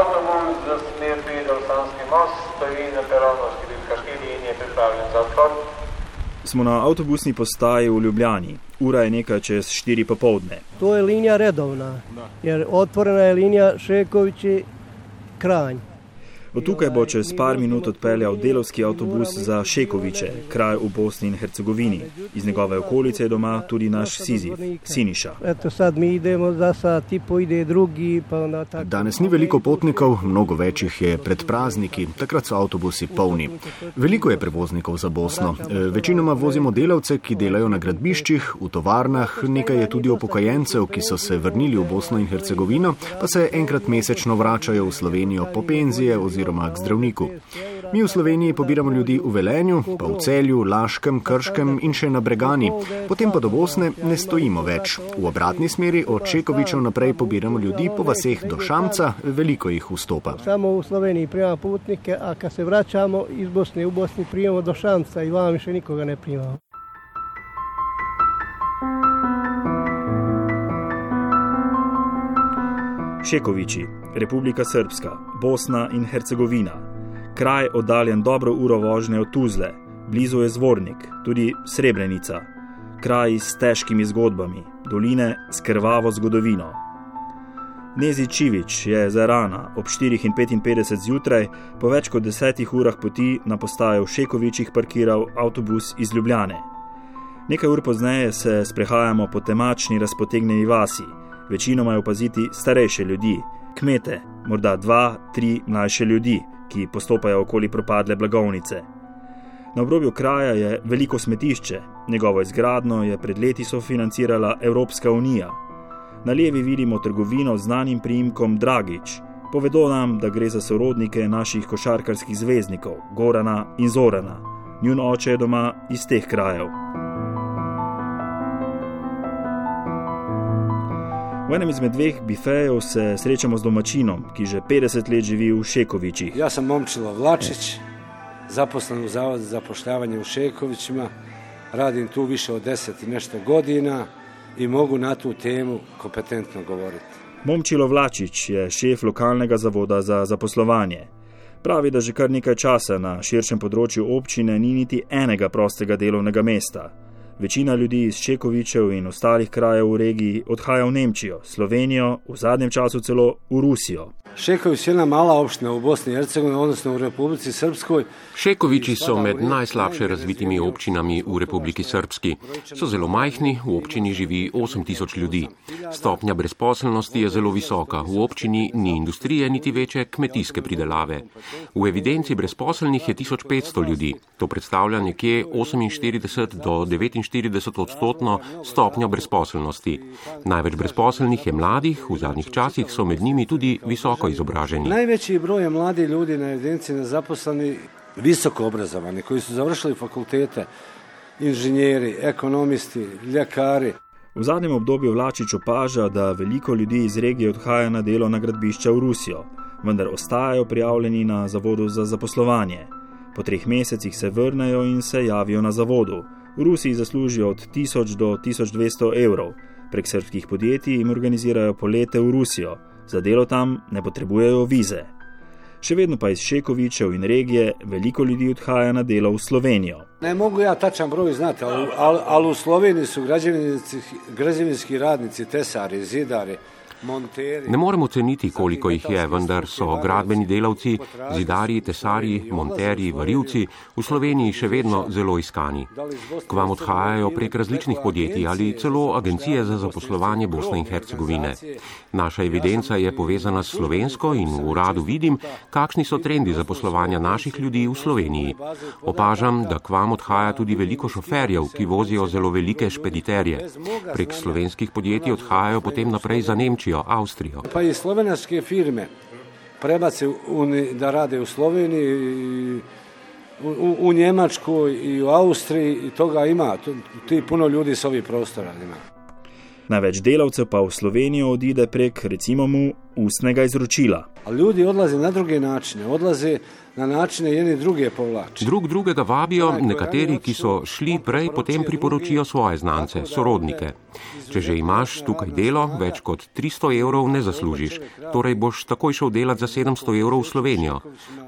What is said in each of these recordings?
Avtobus za smer Pidolsanski most stoji na peronu Skidivkaški liniji je pripravljen za odhod. Smo na avtobusni postaji v Ljubljani. Ura je nekaj čez 4 popovdne. To je linija redovna, jer otvorena je linija Šekovići Kranj. Od tukaj bo čez par minut odpeljal delovski avtobus za Šekoviče, kraj v Bosni in Hercegovini. Iz njegove okolice je doma tudi naš Sizif, Siniša. Eto sad mi idemo za sat i po ide drugi, pa onda tako. Danes ni veliko potnikov, mnogo več jih je pred prazniki, takrat so avtobusi polni. Veliko je prevoznikov za Bosno. E, večinoma vozimo delavce, ki delajo na gradbiščih, v tovarnah, nekaj je tudi upokojencev, ki so se vrnili v Bosno in Hercegovino, pa se enkrat mesečno vračajo v Slovenijo po penzije oziroma k zdravniku. Mi v Sloveniji pobiramo ljudi v Velenju, pa v Celju, Laškem, Krškem in še na Bregani. Potem pa do Bosne ne stojimo več. V obratni smeri od Čekovičev naprej pobiramo ljudi po vaseh do Šamca, veliko jih vstopa. Samo u Sloveniji primamo putnike, a kad se vraćamo iz Bosne u Bosni primamo do Šanca i vam više nikoga ne primamo. Šekoviči, Republika Srpska, Bosna in Hercegovina. Kraj oddaljen dobro uro vožnje od Tuzle, blizu je Zvornik, tudi Srebrenica. Kraj s težkimi zgodbami, doline s krvavo zgodovino. Nezi Čivič je za rana ob 4:55 zjutraj po več kot desetih urah poti na postajo v Šekovičih parkiral avtobus iz Ljubljane. Nekaj ur pozneje se sprehajamo po temačni razpotegnjeni vasi, večinoma je opaziti starejše ljudi, kmete, morda dva, tri mlajše ljudi, ki postopajo okoli propadle blagovnice. Na obrobju kraja je veliko smetišče, njegovo izgradno je pred leti sofinancirala Evropska unija. Na levi vidimo trgovino z znanim priimkom Dragič. Povedo nam, da gre za sorodnike naših košarkarskih zvezdnikov, Gorana in Zorana. Njun oče je doma iz teh krajev. V enem izmed dveh bifejev se srečamo z domačinom, ki že 50 let živi v Šekovičih. Ja sam Momčilo Vlačić, zaposlen u Zavodu za zapošljavanje u Šekovićima. Radim tu više od 10 i nešto godina i mogu na tu temu kompetentno govoriti. Momčilo Vlačič je šef lokalnega zavoda za zaposlovanje. Pravi, da že kar nekaj časa na širšem področju občine ni niti enega prostega delovnega mesta. Večina ljudi iz Čekovičev in ostalih krajev v regiji odhaja v Nemčijo, Slovenijo, v zadnjem času celo v Rusijo. Šeković je jedna mala opština u Bosni i Hercegovini, odnosno u Republici Srpskoj. Šekoviči so med najslabše razvitimi občinami v Republiki Srpski. So zelo majhni, v občini živi 8000 ljudi. Stopnja brezposelnosti je zelo visoka, v občini ni industrije niti večje kmetijske pridelave. V evidenci brezposelnih je 1500 ljudi. To predstavlja nekje 48 do 49 odstotno stopnjo brezposelnosti. Največ brezposelnih je mladih, v zadnjih časih so med njimi tudi visoko izobraženi. Najveći broj je mladi ljudi na evidenciji nezaposleni, visoko obrazovani, koji su završili fakultete, inženjeri, ekonomisti, ljekari. V zadnjem obdobju Vlačič opaža, da veliko ljudi iz regije odhaja na delo na gradbišča v Rusijo, vendar ostajajo prijavljeni na zavodu za zaposlovanje. Po treh mesecih se vrnejo in se javijo na zavodu. V Rusiji zaslužijo od 1000 do 1200 evrov. Prek srpskih podjetij jim organizirajo polete v Rusijo, za delo tam ne potrebujejo vize. Še vedno pa iz Šekovičev in regije veliko ljudi odhaja na delo v Slovenijo. Ne mogu ja tačan broj znati, ali, ali, ali u Sloveniji su građevinski, građevinski radnici, tesari, zidari. Ne moremo ceniti, koliko jih je, vendar so gradbeni delavci, zidarji, tesarji, monterji, varilci v Sloveniji še vedno zelo iskani. K vam odhajajo prek različnih podjetij ali celo agencije za zaposlovanje Bosne in Hercegovine. Naša evidenca je povezana s slovensko in v uradu vidim, kakšni so trendi zaposlovanja naših ljudi v Sloveniji. Opažam, da k vam odhaja tudi veliko šoferjev, ki vozijo zelo velike špediterje. Prek slovenskih podjetij odhajajo potem naprej za Nemčijo. Avstrijo. Pa i slovenačke firme prebace u, da rade u Sloveniji, u, u Njemačkoj i u Austriji i toga ima. Ti puno ljudi s ovih prostora ima. Največ delavcev pa v Slovenijo odide prek, recimo, mu ustnega izročila. Ljudje odlaze na druge načine, odlaze na načine jedni druge povlači. Drug drugega vabijo, nekateri, ki so šli prej, potem priporočijo svoje znance, sorodnike. Če že imaš tukaj delo, več kot 300 evrov ne zaslužiš, torej boš takoj šel delat za 700 evrov v Slovenijo.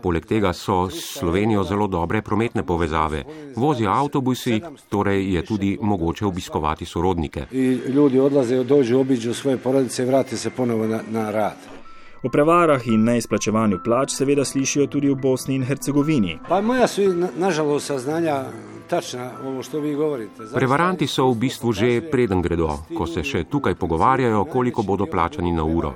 Poleg tega so s Slovenijo zelo dobre prometne povezave. Vozijo avtobusi, torej je tudi mogoče obiskovati sorodnike. Ljudje odlazejo, dođu, obiđu svoje porodice in vrati se ponovo na, na rad. O prevarah in neizplačevanju plač seveda slišijo tudi v Bosni in Hercegovini. Pa moja so nažalost saznanja tačna, ovo što vi govorite. Prevaranti so v bistvu že preden gredo, ko se še tukaj pogovarjajo, koliko bodo plačani na uro.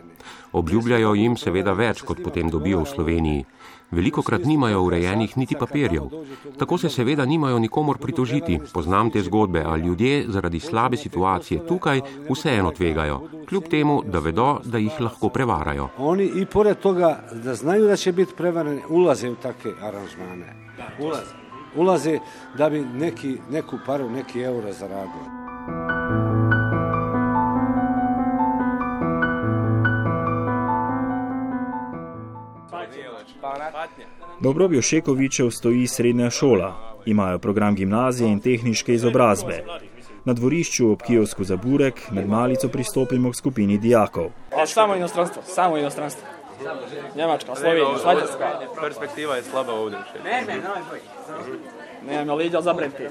Obljubljajo jim seveda več, kot potem dobijo v Sloveniji. Veliko krat nimajo urejenih niti papirjev. Tako se seveda nimajo nikomor pritožiti. Poznam te zgodbe, a ljudje zaradi slabe situacije tukaj vseeno tvegajo, kljub temu, da vedo, da jih lahko prevarajo. Oni i pored toga, da znaju da će biti prevarani, ulaze u takve aranžmane. Ulaze. Ulaze da bi neki, neku paru, neki euro zaradili. Dobro bi Ošekovičev stoji srednja šola, imajo program gimnazije in tehniške izobrazbe. Na dvorišču ob Kijovsku za Burek med malico pristopimo k skupini dijakov. A samo inostranstvo, samo inostranstvo. Njemačka, Slovenija, Švajcarska. Perspektiva je slaba ovdje. Ne, ne, ne. Nemam liđa zabreti.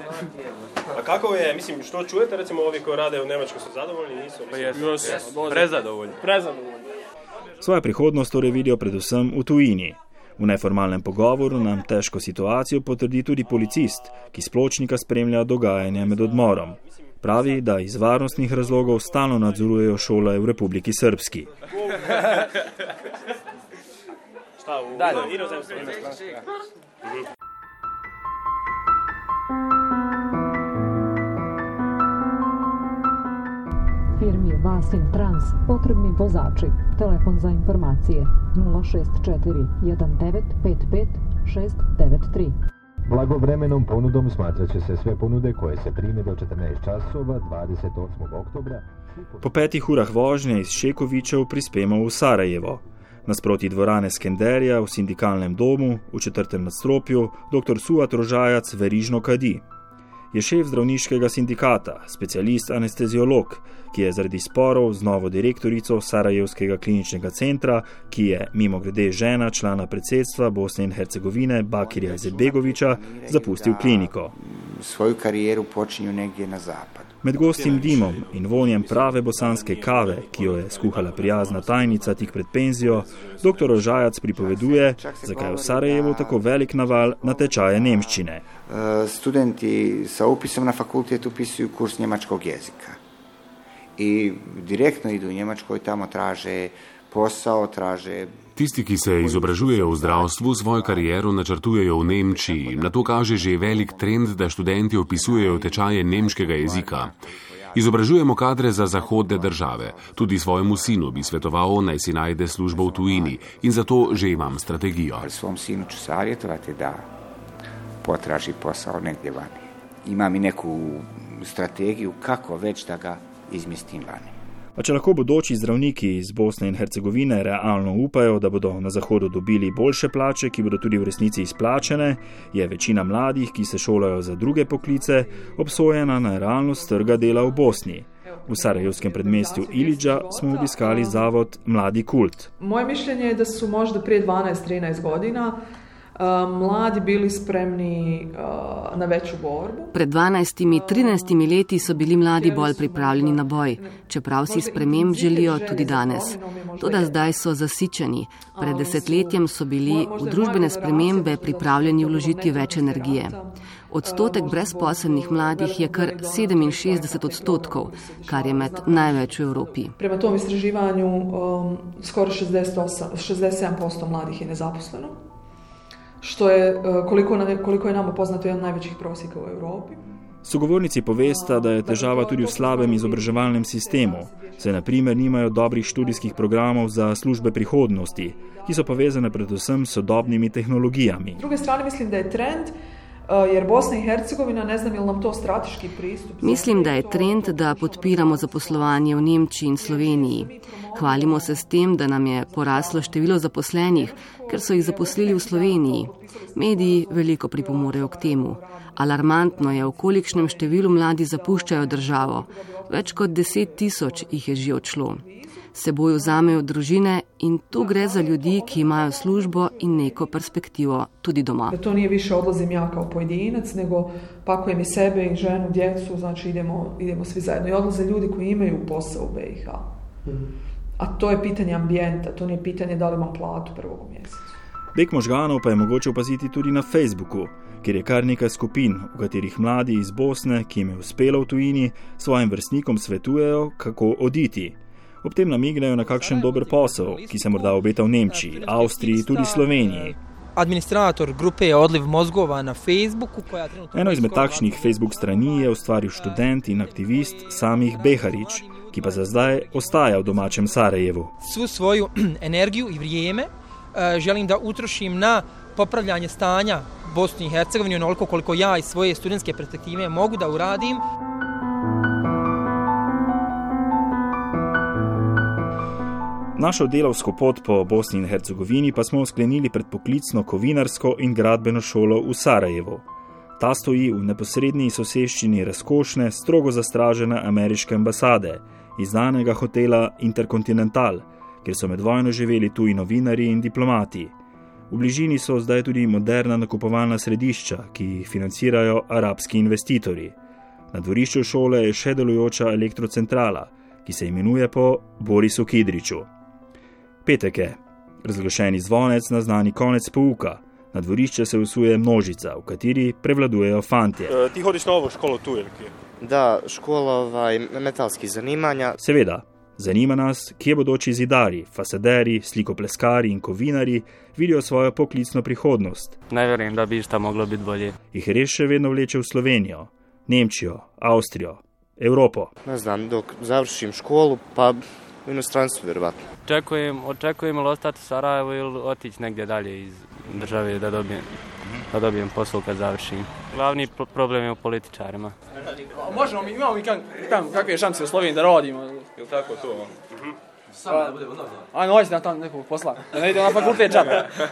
A kako je, mislim, što čujete, recimo ovi koji rade u Njemačkoj su zadovoljni, nisu? Pa jesu, Yes. prezadovoljni. Prezadovoljni. Svojo prihodnost torej vidijo predvsem v tujini. V neformalnem pogovoru nam težko situacijo potrdi tudi policist, ki spločnika spremlja dogajanje med odmorom. Pravi, da iz varnostnih razlogov stalno nadzorujejo šole v Republiki Srpski. Firmi Vasin Trans potrebni vozači. Telefon za informacije 064 1955 693. Blagovremenom ponudom smatrat će se sve ponude koje se prime do 14 časova 28. oktobra. Po petih urah vožnje iz Šekovičev prispemo v Sarajevo. Nasproti dvorane Skenderja v sindikalnem domu v četrtem nadstropju dr. Suat Rožajac verižno kadi. Je šef zdravniškega sindikata, specialist anesteziolog, ki je zaradi sporov z novo direktorico Sarajevskega kliničnega centra, ki je mimo grede žena člana predsedstva Bosne in Hercegovine Bakirja Izetbegoviča, zapustil kliniko. Svoju karijeru počinju negdje na zapadu. Med gostim dimom in vonjem prave bosanske kave, ki jo je skuhala prijazna tajnica tik pred penzijo, dr. Rožajac pripoveduje, zakaj je v Sarajevu tako velik naval na tečaje nemščine. Studenti sa upisom na fakultet upisuju kurs njemačkog jezika. I direktno idu u Njemačkoj i tamo traže posao, traže Tisti, ki se izobražujejo v zdravstvu, svojo kariero načrtujejo v Nemčiji. Na to kaže že velik trend, da študenti opisujejo tečaje nemškega jezika. Izobražujemo kadre za zahodne države. Tudi svojemu sinu bi svetoval, naj si najde službo v tujini in zato že imam strategijo. svom sinu ću savjetovati da potraži posao negdje vani. Imam i neku strategiju kako već da ga izmistim vani. A če lahko bodoči zdravniki iz Bosne in Hercegovine realno upajo, da bodo na Zahodu dobili boljše plače, ki bodo tudi v resnici izplačene, je večina mladih, ki se šolajo za druge poklice, obsojena na realnost trga dela v Bosni. V sarajevskem predmestju Iliđa smo obiskali zavod Mladi kult. Moje mišljenje je da su možda prije 12-13 godina uh, mladi bili spremni uh, na veću borbu. Pred 12-13 leti so bili mladi bolj pripravljeni na boj, čeprav si sprememb želijo tudi danes. Toda zdaj so zasičeni. Pred desetletjem so bili v družbene spremembe pripravljeni vložiti več energije. Odstotek brezposelnih mladih je kar 67 odstotkov, kar je med največ v Evropi. Prema tom istraživanju um, skoro 68, 67% mladih je nezaposleno, što je, uh, koliko, koliko je nama poznato, jedan najvećih prosjeka u Europi. Sogovornici povesta, da je težava tudi v slabem izobraževalnem sistemu, saj naprimer nimajo dobrih študijskih programov za službe prihodnosti, ki so povezane predvsem s sodobnimi tehnologijami. S druge strane mislim da je trend uh, jer Bosna i Hercegovina, ne znam je li nam to strateški pristup. Mislim, da je trend, da podpiramo zaposlovanje v Nemčiji in Sloveniji. Hvalimo se s tem, da nam je poraslo število zaposlenih, ker so jih zaposlili v Sloveniji. Mediji veliko pripomorejo k temu. Alarmantno je, v kolikšnem številu mladi zapuščajo državo. Več kot deset tisoč jih je že odšlo seboj vzamejo družine in tu gre za ljudi, ki imajo službo in neko perspektivo tudi doma. Da to nije više odlazim ja kao pojedinac, nego pakujem i sebe i ženu, djecu, znači idemo, idemo svi zajedno. I odlaze ljudi koji imaju posao u BiH. A to je pitanje ambijenta, to nije pitanje da li imam platu prvog mjeseca. Bek možganov pa je mogoče opaziti tudi na Facebooku, kjer je kar nekaj skupin, v katerih mladi iz Bosne, ki jim je uspelo v tujini, svojim vrstnikom svetujejo, kako oditi. Ob tem namignejo na kakšen dober posel, ki se morda obeta v Nemčiji, Avstriji, tudi Sloveniji. Administrator grupe je odliv mozgova na Facebooku. Eno izmed takšnih Facebook strani je ustvaril študent in aktivist Samih Beharič, ki pa za zdaj ostaja v domačem Sarajevu. Svu svoju energiju in vrijeme eh, želim da utrošim na popravljanje stanja Bosni i Hercegovini onoliko koliko ja iz svoje studentske perspektive mogu da uradim. Našo delovsko pot po Bosni in Hercegovini pa smo sklenili pred poklicno kovinarsko in gradbeno šolo v Sarajevu. Ta stoji v neposrednji soseščini razkošne, strogo zastražene ameriške ambasade iz znanega hotela Intercontinental, kjer so med vojno živeli tuji novinari in diplomati. V bližini so zdaj tudi moderna nakupovalna središča, ki jih financirajo arabski investitorji. Na dvorišču šole je še delujoča elektrocentrala, ki se imenuje po Borisu Kidriču. Petek je, razglašeni zvonec na znani konec pouka. Na dvorišče se usuje množica, v kateri prevladujejo fantje. E, ti hodiš na ovo šolo tu, ali kje? Da, škola ovaj, metalskih zanimanja. Seveda, zanima nas, kje bodoči zidari, fasaderi, slikopleskari in kovinari vidijo svojo poklicno prihodnost. Ne verjamem, da bi sta moglo biti bolje. Jih res še vedno vleče v Slovenijo, Nemčijo, Avstrijo, Evropo. Ne znam, dok završim školu, pa u inostranstvu vjerovatno. Očekujem, očekujem ili ostati u Sarajevu ili otići negdje dalje iz države da dobijem, da dobijem posao kad završim. Glavni problem je u političarima. Možemo mi, imamo mi kan, kan, kakve šanse u Sloveniji da radimo? Je tako to? Samo da budemo normalni. Ajmo, hoćete na tamo nekog posla. Da ne idem na fakultet čapa.